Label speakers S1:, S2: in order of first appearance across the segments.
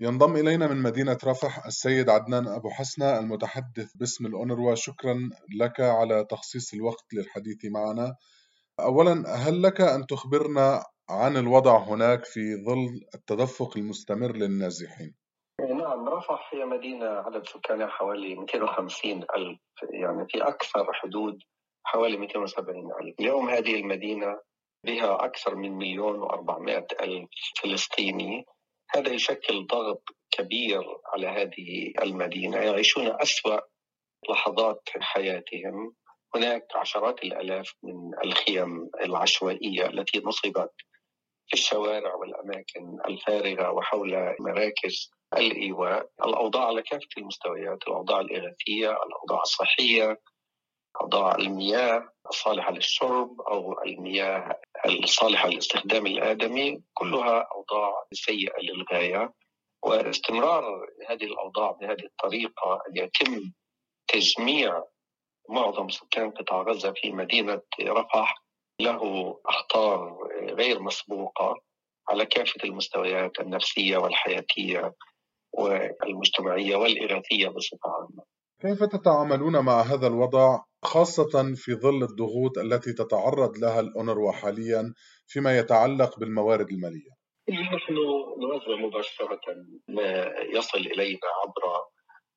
S1: ينضم إلينا من مدينة رفح السيد عدنان أبو حسنة المتحدث باسم الأونروا. شكرا لك على تخصيص الوقت للحديث معنا. أولا هل لك أن تخبرنا عن الوضع هناك في ظل التدفق المستمر للنازحين؟
S2: نعم رفح هي مدينة عدد سكانها حوالي 250 ألف يعني في أكثر حدود حوالي 270 ألف. اليوم هذه المدينة بها أكثر من مليون وأربعمائة ألف فلسطيني. هذا يشكل ضغط كبير على هذه المدينة. يعيشون أسوأ لحظات حياتهم. هناك عشرات الآلاف من الخيم العشوائية التي نصبت في الشوارع والأماكن الفارغة وحول مراكز الإيواء. الأوضاع على كافة المستويات الأوضاع الإغاثية الأوضاع الصحية أوضاع المياه الصالحة للشرب أو المياه الصالحة للاستخدام الآدمي كلها أوضاع سيئة للغاية واستمرار هذه الأوضاع بهذه الطريقة يتم تجميع معظم سكان قطاع غزة في مدينة رفح. له أخطار غير مسبوقة على كافة المستويات النفسية والحياتية والمجتمعية والإغاثية بصفة عامة.
S1: كيف تتعاملون مع هذا الوضع؟ خاصة في ظل الضغوط التي تتعرض لها الأونروا حاليا فيما يتعلق بالموارد المالية؟
S2: نحن نوزع مباشرة ما يصل إلينا عبر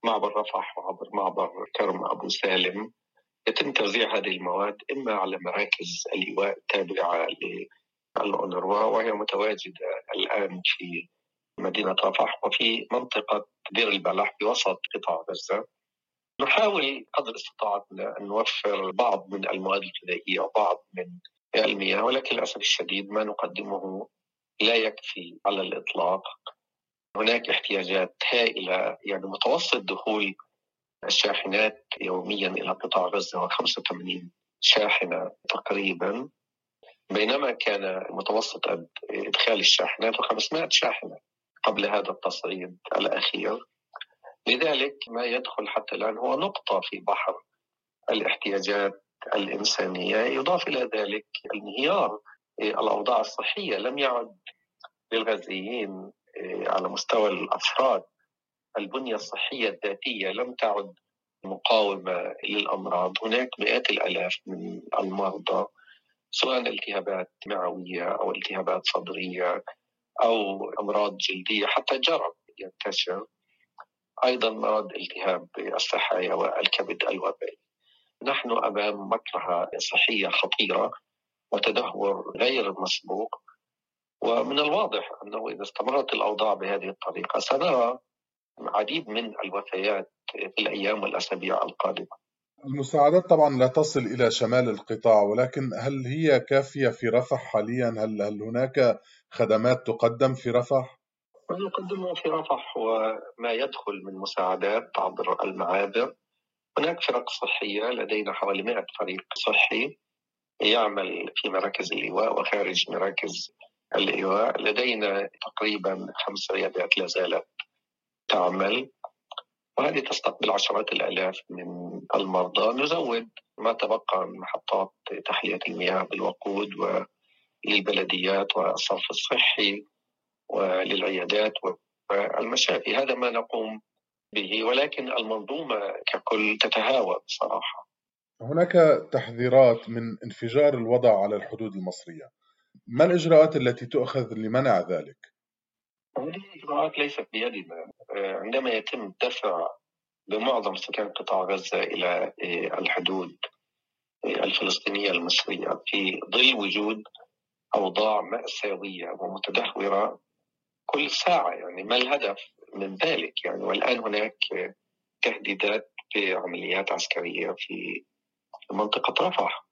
S2: معبر رفح وعبر معبر كرم أبو سالم يتم توزيع هذه المواد إما على مراكز الإيواء التابعة للأونروا وهي متواجدة الآن في مدينة رفح وفي منطقة دير البلح بوسط قطاع غزة نحاول قدر استطاعتنا أن نوفر بعض من المواد الغذائية وبعض من المياه ولكن للأسف الشديد ما نقدمه لا يكفي على الإطلاق. هناك احتياجات هائلة يعني متوسط دخول الشاحنات يوميا إلى قطاع غزة هو 85 شاحنة تقريبا. بينما كان متوسط إدخال الشاحنات 500 شاحنة قبل هذا التصعيد الأخير. لذلك ما يدخل حتى الآن هو نقطة في بحر الاحتياجات الإنسانية يضاف إلى ذلك انهيار الأوضاع الصحية. لم يعد للغزيين على مستوى الأفراد البنية الصحية الذاتية لم تعد مقاومة للأمراض. هناك مئات الآلاف من المرضى سواء التهابات معوية أو التهابات صدرية أو أمراض جلدية حتى جرب ينتشر. أيضا مرض التهاب الصحايا والكبد الوبائي نحن أمام مكرهة صحية خطيرة وتدهور غير مسبوق ومن الواضح أنه إذا استمرت الأوضاع بهذه الطريقة سنرى عديد من الوفيات في الأيام والأسابيع القادمة
S1: المساعدات طبعا لا تصل إلى شمال القطاع ولكن هل هي كافية في رفح حاليا؟ هل, هل هناك خدمات تقدم في رفح؟
S2: ما نقدمه في رفح هو ما يدخل من مساعدات عبر المعابر. هناك فرق صحية لدينا حوالي 100 فريق صحي يعمل في مراكز الإيواء وخارج مراكز الإيواء لدينا تقريبا خمس عيادات لا زالت تعمل وهذه تستقبل عشرات الآلاف من المرضى. نزود ما تبقى من محطات تحلية المياه بالوقود وللبلديات والصرف الصحي. وللعيادات والمشافي. هذا ما نقوم به ولكن المنظومة ككل تتهاوى بصراحة
S1: هناك تحذيرات من انفجار الوضع على الحدود المصرية. ما الإجراءات التي تؤخذ لمنع ذلك؟
S2: هذه الإجراءات ليست بيدنا عندما يتم دفع بمعظم سكان قطاع غزة إلى الحدود الفلسطينية المصرية في ظل وجود أوضاع مأساوية ومتدهورة كل ساعة يعني ما الهدف من ذلك؟ يعني والآن هناك تهديدات بعمليات عسكرية في منطقة رفح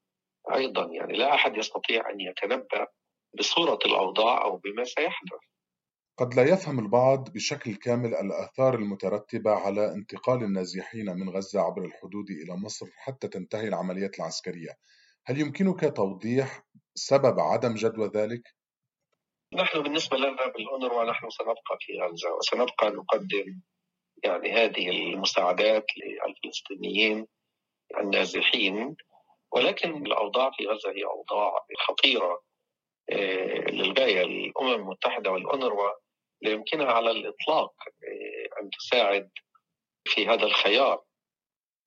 S2: أيضا. يعني لا أحد يستطيع أن يتنبأ بصورة الأوضاع أو بما سيحدث.
S1: قد لا يفهم البعض بشكل كامل الآثار المترتبة على انتقال النازحين من غزة عبر الحدود إلى مصر حتى تنتهي العمليات العسكرية. هل يمكنك توضيح سبب عدم جدوى ذلك؟
S2: نحن بالنسبة لنا بالأونروا نحن سنبقى في غزة وسنبقى نقدم يعني هذه المساعدات للفلسطينيين النازحين ولكن الأوضاع في غزة هي أوضاع خطيرة آه، للغاية الأمم المتحدة والأونروا لا يمكنها على الإطلاق أن تساعد في هذا الخيار.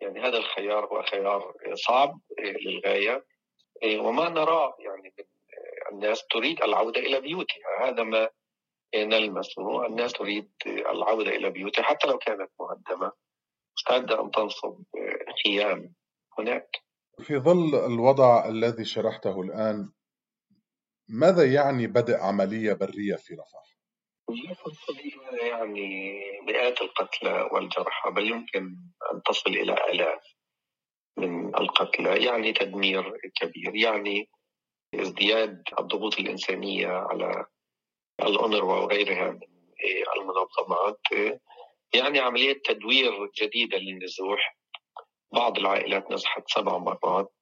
S2: يعني هذا الخيار هو خيار صعب للغاية وما نراه يعني من الناس تريد العودة إلى بيوتها. هذا ما نلمسه الناس تريد العودة إلى بيوتها حتى لو كانت مهدمة. مستعدة أن تنصب خيام هناك.
S1: في ظل الوضع الذي شرحته الآن ماذا يعني بدء عملية برية في رفح؟
S2: يعني مئات القتلى والجرحى بل يمكن أن تصل إلى آلاف من القتلى. يعني تدمير كبير يعني ازدياد الضغوط الإنسانية على الأونروا وغيرها من المنظمات يعني عملية تدوير جديدة للنزوح. بعض العائلات نزحت سبع مرات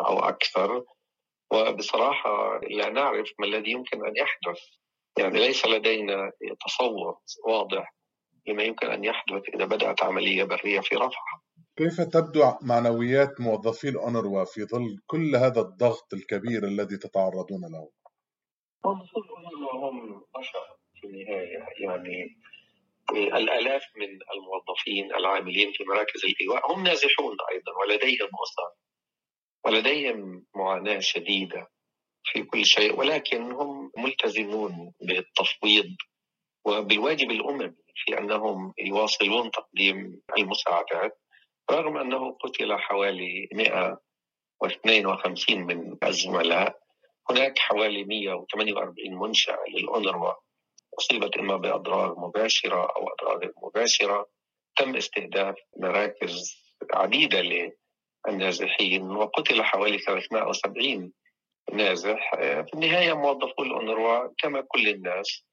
S2: أو أكثر. وبصراحة لا نعرف ما الذي يمكن أن يحدث. يعني ليس لدينا تصور واضح لما يمكن أن يحدث إذا بدأت عملية برية في رفح.
S1: كيف تبدو معنويات موظفي الأونروا في ظل كل هذا الضغط الكبير الذي تتعرضون له؟
S2: هم بشر في النهاية. يعني الآلاف من الموظفين العاملين في مراكز الإيواء هم نازحون أيضا ولديهم أسر ولديهم معاناة شديدة في كل شيء ولكن هم ملتزمون بالتفويض وبالواجب الأممي في أنهم يواصلون تقديم المساعدات. رغم أنه قتل حوالي 152 من الزملاء هناك حوالي 148 منشأة للأونروا. أصيبت إما بأضرار مباشرة أو أضرار مباشرة. تم استهداف مراكز عديدة للنازحين وقتل حوالي 370 نازح. في النهاية موظفو الأونروا كما كل الناس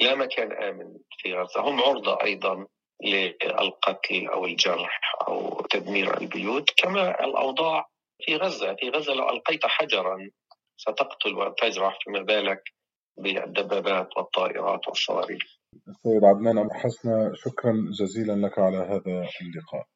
S2: لا مكان آمن في غزة. هم عرضة أيضا للقتل أو الجرح أو تدمير البيوت كما الأوضاع في غزة. في غزة لو ألقيت حجرا ستقتل وتجرح فما بالك بالدبابات والطائرات والصواريخ.
S1: السيد عدنان أبو حسنة شكرا جزيلا لك على هذا اللقاء.